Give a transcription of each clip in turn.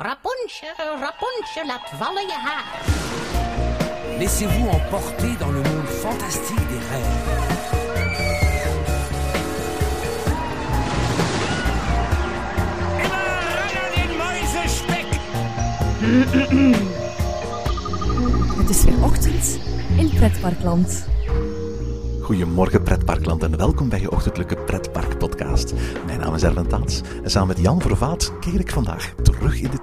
Rapunzel, Rapunzel, laat vallen je haar. Laissez-vous emporter dans le monde fantastique des rêves. Het is weer ochtend in Pretparkland. Goedemorgen pretparkland en welkom bij je ochtendelijke pretparkpodcast. Mijn naam is Erwin Taats en samen met Jan Vervaat keer ik vandaag terug in de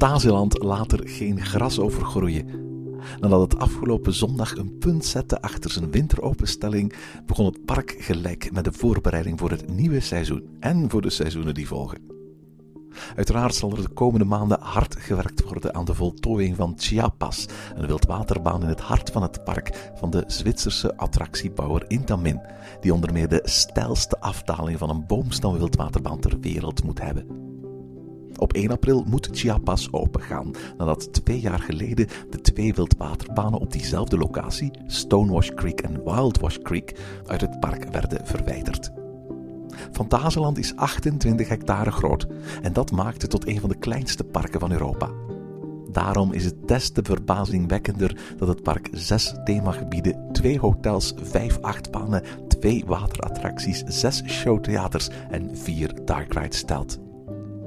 Fantasieland laat er geen gras over groeien. Nadat het afgelopen zondag een punt zette achter zijn winteropenstelling, begon het park gelijk met de voorbereiding voor het nieuwe seizoen en voor de seizoenen die volgen. Uiteraard zal er de komende maanden hard gewerkt worden aan de voltooiing van Chiapas, een wildwaterbaan in het hart van het park van de Zwitserse attractiebouwer Intamin, die onder meer de stijlste afdaling van een boomstam wildwaterbaan ter wereld moet hebben. Op 1 april moet Chiapas opengaan, nadat twee jaar geleden de twee wildwaterbanen op diezelfde locatie, Stonewash Creek en Wildwash Creek, uit het park werden verwijderd. Fantasieland is 28 hectare groot en dat maakt het tot een van de kleinste parken van Europa. Daarom is het des te verbazingwekkender dat het park zes themagebieden, twee hotels, vijf achtbanen, twee waterattracties, zes showtheaters en vier dark rides stelt.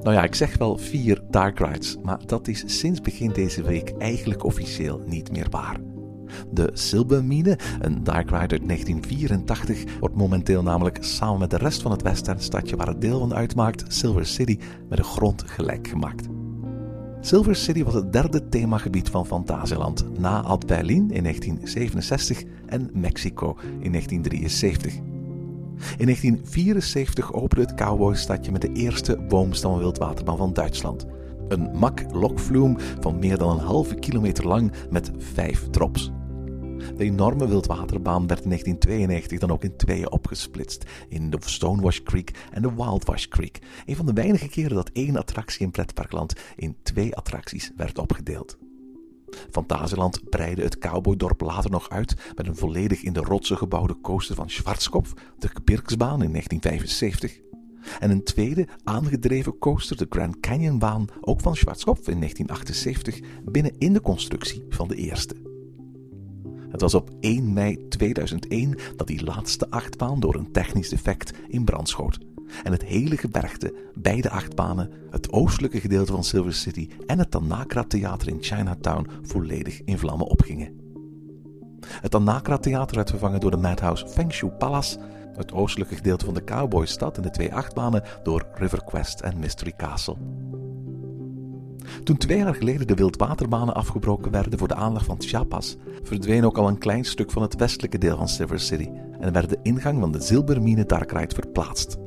Nou ja, ik zeg wel vier dark rides, maar dat is sinds begin deze week eigenlijk officieel niet meer waar. De Silbermine, een dark ride uit 1984, wordt momenteel namelijk samen met de rest van het westernstadje waar het deel van uitmaakt, Silver City, met de grond gelijk gemaakt. Silver City was het derde themagebied van Fantasieland, na Ad Berlin in 1967 en Mexico in 1973. In 1974 opende het cowboystadje met de eerste boomstammen wildwaterbaan van Duitsland. Een mak lokvloem van meer dan een halve kilometer lang met vijf drops. De enorme wildwaterbaan werd in 1992 dan ook in tweeën opgesplitst, in de Stonewash Creek en de Wildwash Creek. Een van de weinige keren dat één attractie in pretparkland in twee attracties werd opgedeeld. Fantasieland breidde het cowboydorp later nog uit met een volledig in de rotsen gebouwde coaster van Schwarzkopf, de Gebirgsbaan in 1975. En een tweede aangedreven coaster, de Grand Canyonbaan, ook van Schwarzkopf in 1978, binnen in de constructie van de eerste. Het was op 1 mei 2001 dat die laatste achtbaan door een technisch defect in brand schoot en het hele gebergte, beide achtbanen, het oostelijke gedeelte van Silver City en het Tanakra Theater in Chinatown volledig in vlammen opgingen. Het Tanakra Theater werd vervangen door de Madhouse Fengshu Palace, het oostelijke gedeelte van de Cowboystad en de twee achtbanen door River Quest en Mystery Castle. Toen twee jaar geleden de wildwaterbanen afgebroken werden voor de aanleg van Chiapas, verdween ook al een klein stuk van het westelijke deel van Silver City en werd de ingang van de Zilbermine Dark Ride verplaatst.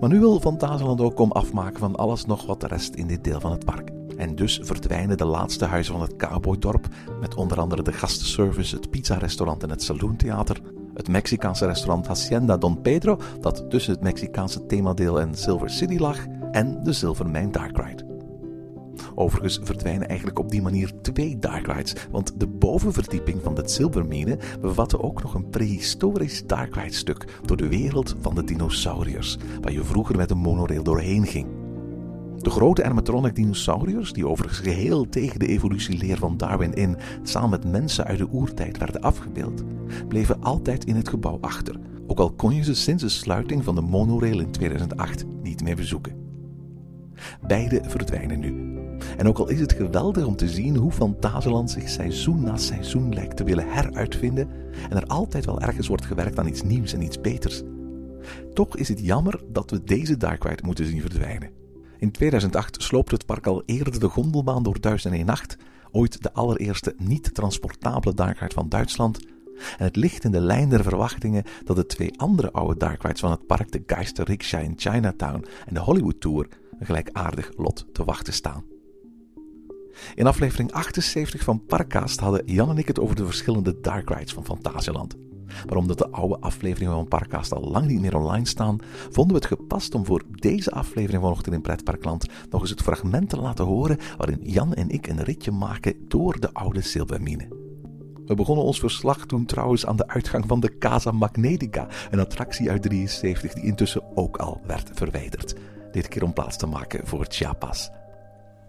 Maar nu wil Fantasieland ook om afmaken van alles nog wat de rest in dit deel van het park. En dus verdwijnen de laatste huizen van het Cowboydorp, met onder andere de gastenservice, het pizza-restaurant en het saloontheater, het Mexicaanse restaurant Hacienda Don Pedro, dat tussen het Mexicaanse themadeel en Silver City lag, en de Silvermine Dark Ride. Overigens verdwijnen eigenlijk op die manier twee dark rides, want de bovenverdieping van de Silvermine bevatte ook nog een prehistorisch dark ride stuk door de wereld van de dinosauriërs, waar je vroeger met een monorail doorheen ging. De grote animatronic dinosauriërs, die overigens geheel tegen de evolutieleer van Darwin in samen met mensen uit de oertijd werden afgebeeld, bleven altijd in het gebouw achter, ook al kon je ze sinds de sluiting van de monorail in 2008 niet meer bezoeken. Beide verdwijnen nu, en ook al is het geweldig om te zien hoe Fantasieland zich seizoen na seizoen lijkt te willen heruitvinden en er altijd wel ergens wordt gewerkt aan iets nieuws en iets beters. Toch is het jammer dat we deze Dark Ride moeten zien verdwijnen. In 2008 sloopte het park al eerder de gondelbaan door 1001 Nacht, ooit de allereerste niet-transportabele Dark Ride van Duitsland. En het ligt in de lijn der verwachtingen dat de twee andere oude Dark Rides van het park, de Geister Rickshaw in Chinatown en de Hollywood Tour, een gelijkaardig lot te wachten staan. In aflevering 78 van Parkcast hadden Jan en ik het over de verschillende dark rides van Fantasieland. Maar omdat de oude afleveringen van Parkcast al lang niet meer online staan, vonden we het gepast om voor deze aflevering van Ochtend in Pretparkland nog eens het fragment te laten horen waarin Jan en ik een ritje maken door de oude Silvermine. We begonnen ons verslag toen trouwens aan de uitgang van de Casa Magnetica, een attractie uit 73 die intussen ook al werd verwijderd. Dit keer om plaats te maken voor Chiapas.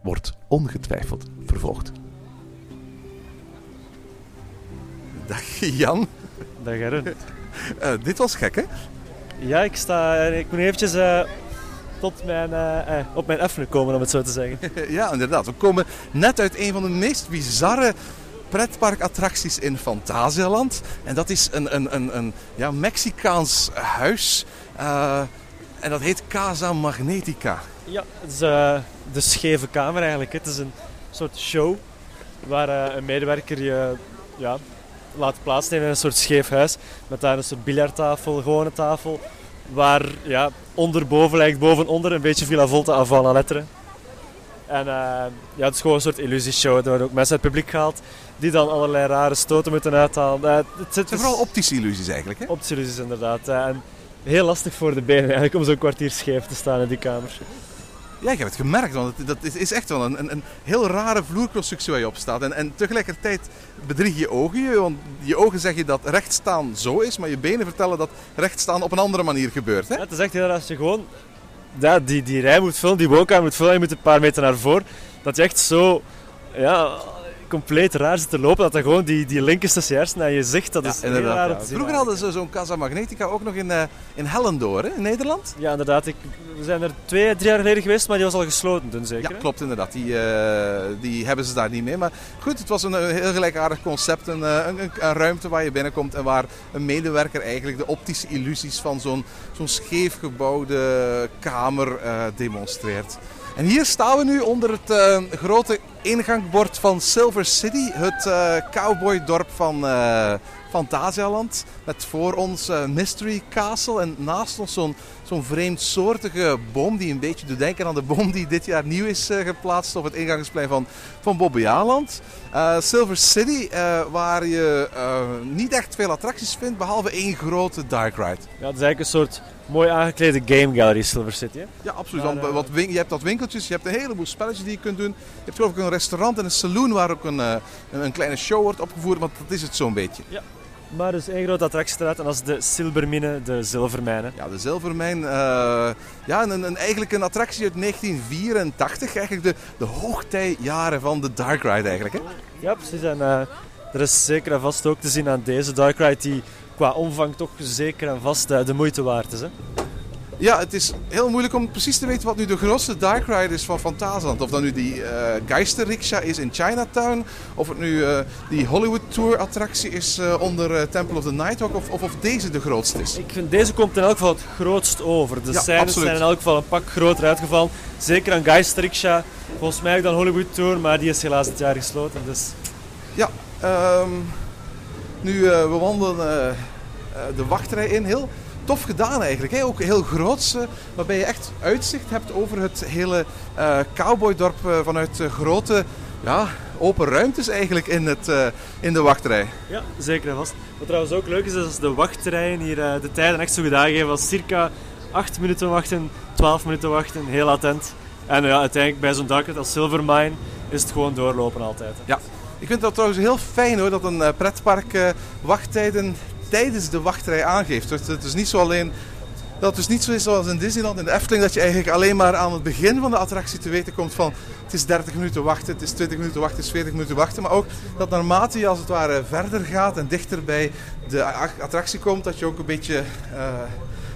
Wordt ongetwijfeld vervolgd. Dag Jan. Dag Aaron. Uh, dit was gek, hè? Ja, ik, sta, ik moet eventjes uh, tot mijn, uh, op mijn effenen komen, om het zo te zeggen. ja, inderdaad. We komen net uit een van de meest bizarre pretparkattracties in Fantasialand. En dat is een, een, een, een ja, Mexicaans huis. en dat heet Casa Magnetica. Ja, het is de scheve kamer eigenlijk. Het is een soort show waar een medewerker je ja, laten plaatsnemen in een soort scheef huis. Met daar een soort biljarttafel, gewone tafel. Waar ja, onderboven lijkt bovenonder een beetje Villa Volta avant la lettre. En uh, ja, het is gewoon een soort illusieshow. Er worden ook mensen uit het publiek gehaald die dan allerlei rare stoten moeten uithalen. Uh, het, het zijn vooral optische illusies eigenlijk. Hè? Optische illusies inderdaad. Uh, en heel lastig voor de benen eigenlijk om zo'n kwartier scheef te staan in die kamer. Ja, ik heb het gemerkt, want dat is echt wel een, een, een heel rare vloerconstructie waar je op staat. En, en tegelijkertijd bedrieg je ogen je, want je ogen zeggen dat rechtstaan zo is, maar je benen vertellen dat rechtstaan op een andere manier gebeurt. Hè? Ja, het is echt heel als je gewoon die, die rij moet vullen, die woonkamer moet vullen, je moet een paar meter naar voren, dat je echt zo ja, compleet raar zit te lopen. Dat er gewoon die, die link is tussen je hersenen en je zicht, dat is heel raar ja. Vroeger hadden ze zo'n Casa Magnetica ook nog in, uh, in Hellendoor, hè, in Nederland. Ja, inderdaad. Ik, we zijn er twee, drie jaar geleden geweest, maar die was al gesloten toen zeker. Ja, klopt inderdaad. Die, uh, die hebben ze daar niet meer. Maar goed, het was een, heel gelijkaardig concept. Een, eh, een, een, ruimte waar je binnenkomt en waar een medewerker eigenlijk de optische illusies van zo'n zo'n scheef gebouwde kamer uh, demonstreert. En hier staan we nu onder het uh, grote ingangbord van Silver City, het uh, cowboydorp van uh, Fantasialand. Met voor ons Mystery Castle en naast ons zo'n zo'n vreemdsoortige boom die een beetje doet denken aan de boom die dit jaar nieuw is geplaatst op het ingangsplein van, van Bobbejaanland. Silver City, waar je niet echt veel attracties vindt, behalve één grote dark ride. Ja, het is eigenlijk een soort mooi aangeklede game gallery Silver City. Hè? Ja, absoluut. Uh, wat je hebt dat winkeltjes, je hebt een heleboel spelletjes die je kunt doen. Je hebt geloof ik een restaurant en een saloon waar ook een, uh, een, kleine show wordt opgevoerd, want dat is het zo'n beetje. Ja. Maar dus één grote attractie eruit en dat is de Silbermine, de zilvermijnen. Ja, de zilvermijn. Uh, ja, een, een, eigenlijk een attractie uit 1984. Eigenlijk de, de hoogtijjaren van de Dark Ride eigenlijk. Hè? Ja, precies. En er is zeker en vast ook te zien aan deze Dark Ride die qua omvang toch zeker en vast de moeite waard is. Hè? Ja, het is heel moeilijk om precies te weten wat nu de grootste dark ride is van Fantasyland. Of dat nu die uh, Geisterrikscha is in Chinatown. Of het nu uh, die Hollywood Tour attractie is uh, onder Temple of the Nighthawk. Of, of, of, deze de grootste is. Ik vind deze komt in elk geval het grootst over. De ja, scènes zijn in elk geval een pak groter uitgevallen. Zeker aan Geisterrikscha. Volgens mij ook dan Hollywood Tour, maar die is helaas dit jaar gesloten. Dus... Ja, um, nu we wandelen de wachtrij in. Heel tof gedaan eigenlijk. Hè? Ook heel groots, uh, waarbij je echt uitzicht hebt over het hele uh, cowboydorp uh, vanuit grote ja, open ruimtes eigenlijk in, het, in de wachtrij. Ja, zeker en vast. Wat trouwens ook leuk is, is als de wachtrijen hier de tijden echt zo gedaan geven als circa 8 minuten wachten, 12 minuten wachten, heel attent. En ja, uiteindelijk bij zo'n dak als Silvermine is het gewoon doorlopen altijd. Hè. Ja, ik vind dat trouwens heel fijn hoor, dat een pretpark wachttijden tijdens de wachtrij aangeeft. Het is niet zo alleen dat het dus niet zo is zoals in Disneyland in de Efteling, dat je eigenlijk alleen maar aan het begin van de attractie te weten komt van het is 30 minuten wachten, het is 20 minuten wachten, het is 40 minuten wachten. Maar ook dat naarmate je als het ware verder gaat en dichter bij de attractie komt, dat je ook een beetje uh,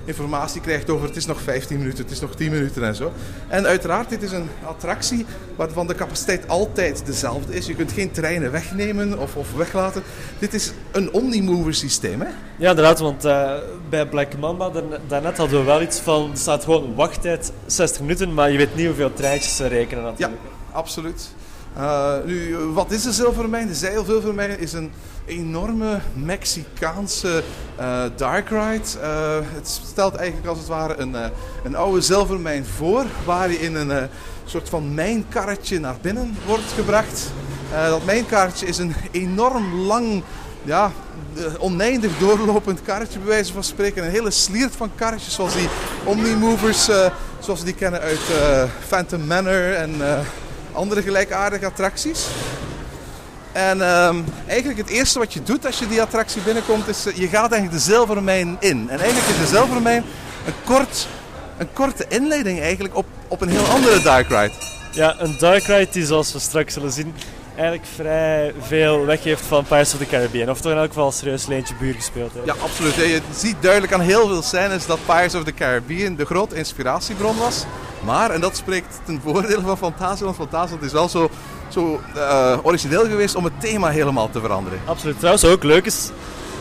informatie krijgt over het is nog 15 minuten, het is nog 10 minuten en zo. En uiteraard, dit is een attractie waarvan de capaciteit altijd dezelfde is. Je kunt geen treinen wegnemen of, of weglaten. Dit is een omnimover systeem, hè? Ja, inderdaad, want uh, bij Black Mamba, daarnet hadden we wel iets van, er staat gewoon wachttijd 60 minuten, maar je weet niet hoeveel treintjes ze rekenen natuurlijk. Ja, absoluut. Uh, nu, wat is de zilvermijn? De zeilzilvermijn is een enorme Mexicaanse uh, dark ride. Uh, het stelt eigenlijk als het ware een, een oude zilvermijn voor, waar je in een soort van mijnkarretje naar binnen wordt gebracht. dat mijnkarretje is een enorm lang ja, eh, oneindig doorlopend karretje bij wijze van spreken. Een hele sliert van karretjes zoals die Omnimovers, eh zoals we die kennen uit eh, Phantom Manor en eh, andere gelijkaardige attracties. En ehm, eigenlijk het eerste wat je doet als je die attractie binnenkomt is eh, je gaat eigenlijk de zilvermijn in. En eigenlijk is de zilvermijn een, kort, een korte inleiding eigenlijk op, op een heel andere dark ride. Ja, een dark ride die zoals we straks zullen zien eigenlijk vrij veel weggeeft van Pirates of the Caribbean. Of toch in elk geval serieus leentje buur gespeeld heeft. Ja, absoluut. Je ziet duidelijk aan heel veel scènes dat Pirates of the Caribbean de grote inspiratiebron was. Maar, en dat spreekt ten voordele van Fantasieland, Fantasieland is wel zo, zo eh, origineel geweest om het thema helemaal te veranderen. Absoluut. Trouwens, ook leuk is,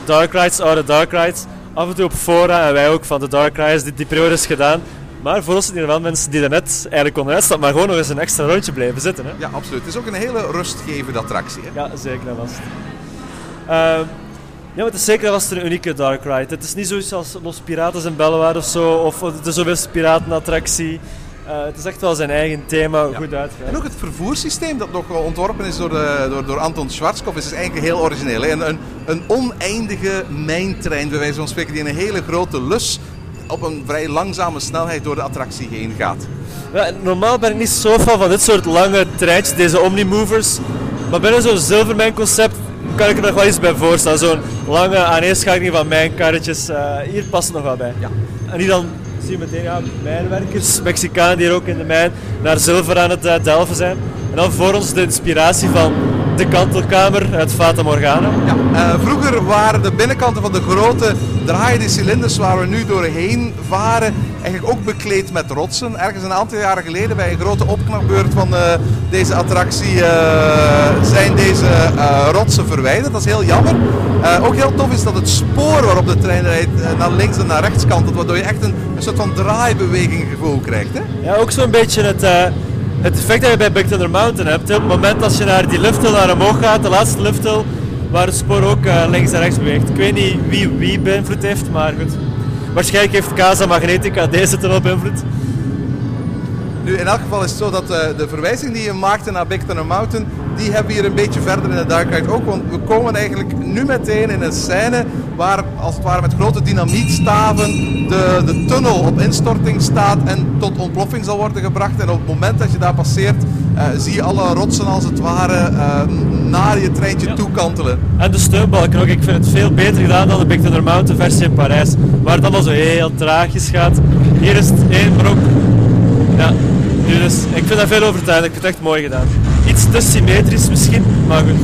dark rides, oude dark rides. Af en toe op fora en wij ook van de dark rides, die, die periode is gedaan. Maar voor ons zijn er wel mensen die er net eigenlijk konden uitstappen, maar gewoon nog eens een extra rondje blijven zitten. Hè? Ja, absoluut. Het is ook een hele rustgevende attractie. Hè? Ja, zeker, was het. Ehm, ja, maar het is zeker was het een unieke dark ride. Het is niet zoiets als Los Piraten in Bellewaarde of zo, of de zoveelste piratenattractie. Eh het is echt wel zijn eigen thema, goed En uitgewerkt. ook het vervoerssysteem dat nog wel ontworpen is door, de, door, door Anton Schwarzkopf is eigenlijk heel origineel. hè. Een, een, oneindige mijntrein, bij wijze van spreken, die een hele grote lus op een vrij langzame snelheid door de attractie heen gaat. Ja, normaal ben ik niet zo fan van dit soort lange treintjes, deze Omnimovers. Maar binnen zo'n Zilvermijn concept kan ik er nog wel iets bij voorstellen. Zo'n lange aaneenschakeling van mijnkarretjes, eh hier past het nog wel bij. Ja. En die dan zie je meteen ja, mijnwerkers, Mexicanen die hier ook in de mijn naar zilver aan het eh, delven zijn. En dan voor ons de inspiratie van de kantelkamer uit Fata Morgana. Ja, eh, vroeger waren de binnenkanten van de grote draaiende cilinders waar we nu doorheen varen eigenlijk ook bekleed met rotsen. Ergens een aantal jaren geleden bij een grote opknapbeurt van eh, deze attractie eh, zijn deze rotsen verwijderd. Dat is heel jammer. Ook heel tof is dat het spoor waarop de trein rijdt naar links en naar rechts kantelt, waardoor je echt een, een soort van draaibeweging gevoel krijgt. Hè? Ja, ook zo'n beetje het, het effect dat je bij Big Thunder Mountain hebt. Op het moment dat je naar die lifthill naar omhoog gaat, de laatste lifthill, waar het spoor ook eh, links en rechts beweegt. Ik weet niet wie wie beïnvloed heeft, maar goed. Waarschijnlijk heeft Casa Magnetica deze tunnel beïnvloed. Nu, in elk geval is het zo dat eh, de verwijzing die je maakte naar Big Thunder Mountain, die hebben we hier een beetje verder in de Ride ook. Want we komen eigenlijk nu meteen in een scène waar als het ware met grote dynamietstaven de, de tunnel op instorting staat en tot ontploffing zal worden gebracht. En op het moment dat je daar passeert, eh, zie je alle rotsen als het ware eh, naar je treintje Ja. toe kantelen. En de steunbalken ook. Ik vind het veel beter gedaan dan de Big Thunder Mountain versie in Parijs. Waar het allemaal zo heel traagjes gaat. Hier is het één, ook... Ja, nu dus. Ik vind dat veel overtuigend. Ik vind het echt mooi gedaan. Iets te symmetrisch misschien, maar goed.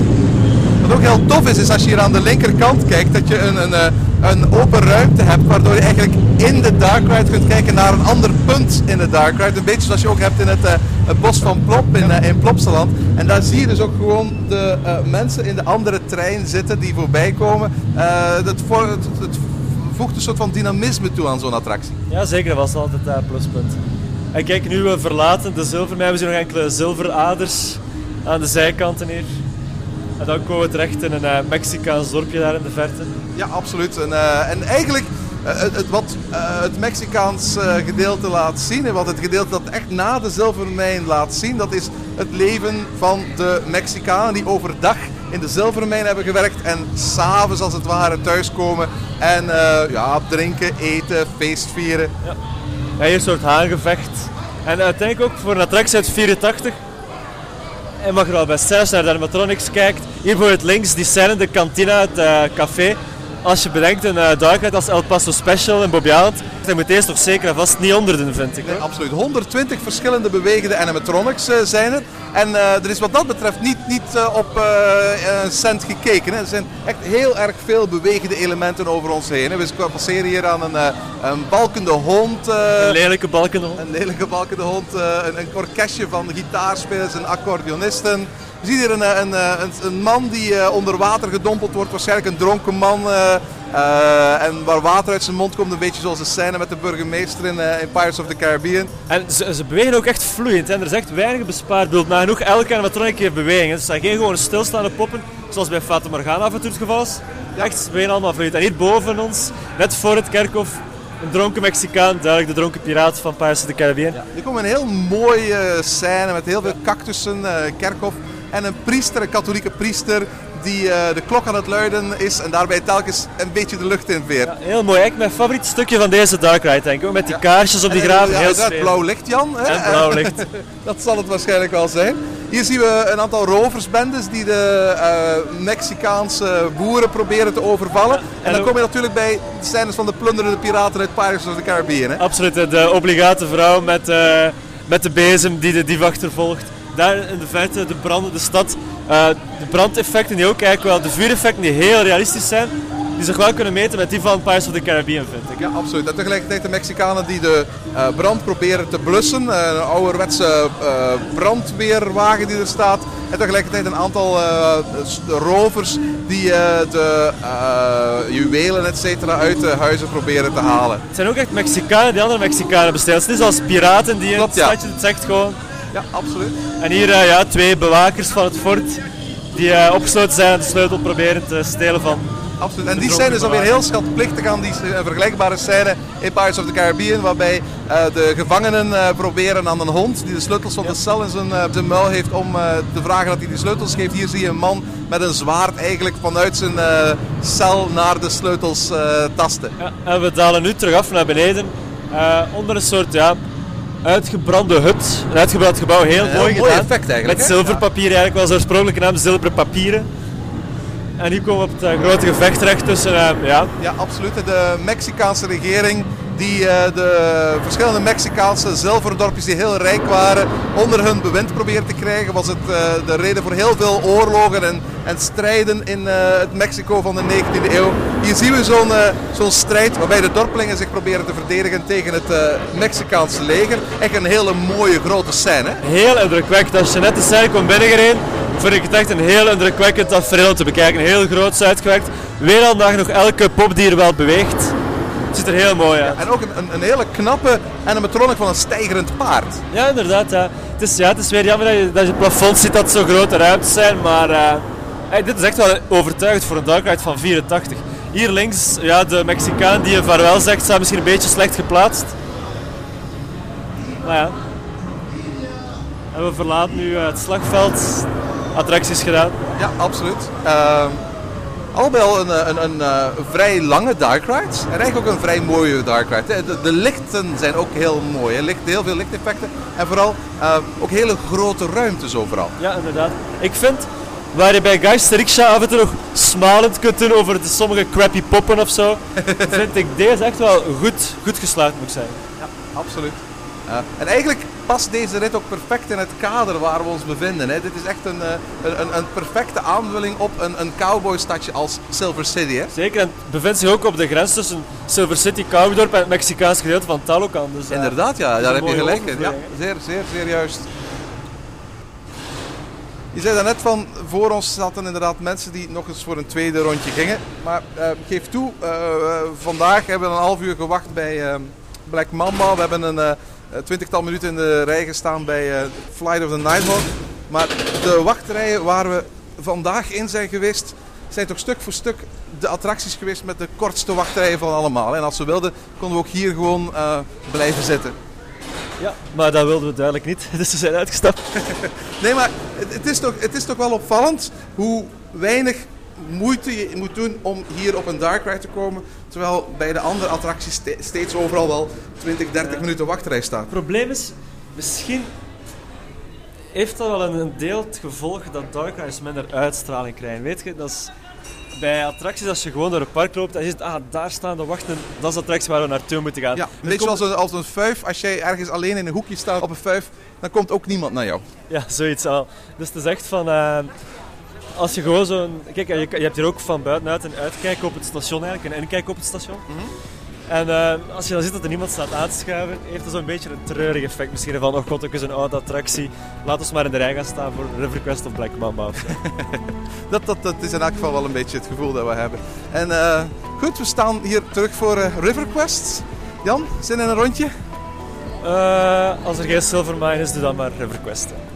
Wat ook heel tof is, is als je hier aan de linkerkant kijkt, dat je een, een, eh, een open ruimte hebt, waardoor je eigenlijk in de Dark Ride kunt kijken naar een ander punt in de Dark Ride. Een beetje zoals je ook hebt in het, eh, het bos van Plop in, eh, in Plopsaland. En daar zie je dus ook gewoon de eh, mensen in de andere trein zitten die voorbij komen. Eh, dat voor, het, het voegt een soort van dynamisme toe aan zo'n attractie. Ja, zeker. Dat was altijd een pluspunt. En kijk, nu we verlaten de zilvermijn. We zien nog enkele zilveraders aan de zijkanten hier. En dan komen we terecht in een eh, Mexicaans dorpje daar in de verte. Ja, absoluut. En, eh, en eigenlijk eh, het, wat het Mexicaans gedeelte laat zien, en wat het gedeelte dat echt na de zilvermijn laat zien, dat is het leven van de Mexicanen die overdag in de zilvermijn hebben gewerkt en s'avonds als het ware thuiskomen en ja, drinken, eten, feestvieren. Ja, hier een soort haangevecht. En uiteindelijk ook voor een attractie uit 84. En mag er al bij zelfs naar de animatronics kijkt. Hier bijvoorbeeld links die scène, de kantina, het eh, café. Als je bedenkt een uh, dark ride als El Paso Special in Bobby Island, dan moet deze toch zeker en vast niet honderden, vind ik. Nee, absoluut. 120 verschillende bewegende animatronics eh, zijn er. En eh, er is wat dat betreft niet, niet eh, op eh, een cent gekeken. Hè. Er zijn echt heel erg veel bewegende elementen over ons heen. Hè. We passeren hier aan een, eh, een balkende hond. eh, Een lelijke balken nog. een lelijke balkende hond, eh, een, een orkestje van gitaarspelers en accordeonisten. We zien hier een, eh, een, eh, een, een man die eh, onder water gedompeld wordt, waarschijnlijk een dronken man. en waar water uit zijn mond komt, een beetje zoals de scène met de burgemeester in, in Pirates of the Caribbean. En ze, ze bewegen ook echt vloeiend. Hè. Er is echt weinig bespaard beeld. Nagenoeg elke animatronic heeft beweging. Het zijn geen gewoon stilstaande poppen, zoals bij Fata Morgana af en toe het geval is. Echt, ze bewegen allemaal vloeiend. En hier boven ons, net voor het kerkhof, een dronken Mexicaan, duidelijk de dronken piraat van Pirates of the Caribbean. Er komt een heel mooie scène met heel veel cactussen, eh, kerkhof. En een priester, een katholieke priester, die eh, de klok aan het luiden is en daarbij telkens een beetje de lucht in veert. Ja, heel mooi. Echt mijn favoriet stukje van deze Dark Ride, denk ik. Met die kaarsjes op die En, graven. ja, heel blauw licht, Jan. Hè? En blauw licht. Dat zal het waarschijnlijk wel zijn. Hier zien we een aantal roversbendes die de eh, Mexicaanse boeren proberen te overvallen. En, en dan ook- kom je natuurlijk bij de scènes van de plunderende piraten uit Pirates of the Caribbean. Hè? Absoluut. De obligate vrouw met, eh, met de bezem die de dief achtervolgt. Daar in de verte de brandende stad. Eh, de brandeffecten die ook eigenlijk wel, de vuureffecten die heel realistisch zijn, die zich wel kunnen meten met die van Pirates of the Caribbean, vind ik. Ja, absoluut. En tegelijkertijd de Mexicanen die de eh, brand proberen te blussen. Eh, een ouderwetse brandweerwagen die er staat. En tegelijkertijd een aantal rovers die de juwelen et cetera uit de huizen proberen te halen. Het zijn ook echt Mexicanen die andere Mexicanen bestelen. Het is zoals piraten die in Klopt, het ja. stadje, het zegt gewoon. Ja, absoluut. En hier eh, ja, twee bewakers van het fort die eh, opgesloten zijn en de sleutel proberen te stelen van. Absoluut. En die scène is dan weer heel schatplichtig aan die een vergelijkbare scène in Pirates of the Caribbean, waarbij eh, de gevangenen eh, proberen aan een hond die de sleutels van de cel in zijn, eh, zijn muil heeft om eh, te vragen dat hij die sleutels geeft. Hier zie je een man met een zwaard eigenlijk vanuit zijn eh, cel naar de sleutels eh, tasten. Ja, en we dalen nu terug af naar beneden eh, onder een soort ja, uitgebrande hut. Een uitgebrand gebouw, heel mooi gedaan. effect eigenlijk, Met zilverpapier, eigenlijk wel zijn oorspronkelijke naam, zilveren papieren. En hier komen we op het eh, grote gevecht terecht tussen, eh, ja, Ja, absoluut. De Mexicaanse regering die eh, de verschillende Mexicaanse zilverdorpjes die heel rijk waren onder hun bewind probeert te krijgen. Was het eh, de reden voor heel veel oorlogen en, en strijden in eh, het Mexico van de 19e eeuw. Hier zien we zo'n zo'n strijd waarbij de dorpelingen zich proberen te verdedigen tegen het Mexicaanse leger. Echt een hele mooie grote scène. heel indrukwekkend. Als je net de scène komt binnengereden, vind ik het echt een heel indrukwekkend tafereel te bekijken. Heel groot uitgewerkt. Weer al dag nog elke pop die er wel beweegt. Het ziet er heel mooi uit. En ook een, een, een hele knappe animatronic van een stijgerend paard. Ja, inderdaad. Ja. Het, is, ja, het is weer jammer dat je, dat je het plafond ziet dat zo grote ruimtes zijn, maar eh, hey, dit is echt wel overtuigend voor een Dark Ride van 84. Hier links, ja, de Mexicaan die een vaarwel zegt, staat misschien een beetje slecht geplaatst. Maar ja. En we verlaten nu eh, het slagveld. Attracties gedaan. Ja, absoluut. Ehm al bij al een, eh, een, een, eh, vrij lange dark ride. En eigenlijk ook een vrij mooie dark ride. De, de lichten zijn ook heel mooi. Hè. Licht, heel veel lichteffecten. En vooral eh, ook hele grote ruimtes overal. Ja, inderdaad. Ik vind, waar je bij Geist Riksha af en toe nog smalend kunt doen over de sommige crappy poppen of zo, vind ik deze echt wel goed, goed gesluit moet ik zeggen. Absoluut. Eh, en eigenlijk past deze rit ook perfect in het kader waar we ons bevinden. Hè. Dit is echt een, eh, een, een, perfecte aanvulling op een, een cowboystadje als Silver City. Hè. Zeker, en het bevindt zich ook op de grens tussen Silver City, Cowboydorp en het Mexicaans gedeelte van Talocan. Dus, eh, Inderdaad, ja, daar heb je gelijk in. Ja, zeer, zeer, zeer juist. Je zei daarnet van, voor ons zaten inderdaad mensen die nog eens voor een tweede rondje gingen. Maar eh, geef toe, vandaag hebben we een half uur gewacht bij Black Mamba. We hebben een twintigtal minuten in de rij gestaan bij eh, Flight of the Nighthawk. Maar de wachtrijen waar we vandaag in zijn geweest, zijn toch stuk voor stuk de attracties geweest met de kortste wachtrijen van allemaal. En als we wilden, konden we ook hier gewoon eh, blijven zitten. Ja, maar dat wilden we duidelijk niet, dus we zijn uitgestapt. Nee, maar het, is toch, het is toch wel opvallend hoe weinig moeite je moet doen om hier op een dark ride te komen. Terwijl bij de andere attracties ste- steeds overal wel 20, 30 minuten wachtrij staat. Het probleem is, misschien heeft dat wel een, deel het gevolg dat Dark Rides minder uitstraling krijgen. Weet je, dat is bij attracties als je gewoon door het park loopt en je ziet, ah, daar staan de wachten, dat is de attractie waar we naartoe moeten gaan. Ja, een beetje komt- zoals als een fuif. Als jij ergens alleen in een hoekje staat op een fuif, dan komt ook niemand naar jou. Ja, zoiets al. Dus het is echt van... eh, als je gewoon zo'n... Kijk, je, je hebt hier ook van buitenuit een uitkijk op het station eigenlijk, een inkijk op het station. En eh, als je dan ziet dat er niemand staat aan te schuiven, heeft dat zo'n beetje een treurig effect misschien van, oh god, ook eens een oude attractie. Laat ons maar in de rij gaan staan voor River Quest of Black Mamba of. Dat, dat, dat is in elk geval wel een beetje het gevoel dat we hebben. En eh, goed, we staan hier terug voor eh, River Quest. Jan, zin in een rondje? Als er geen Silver Mine is, doe dan maar River Quest. hè.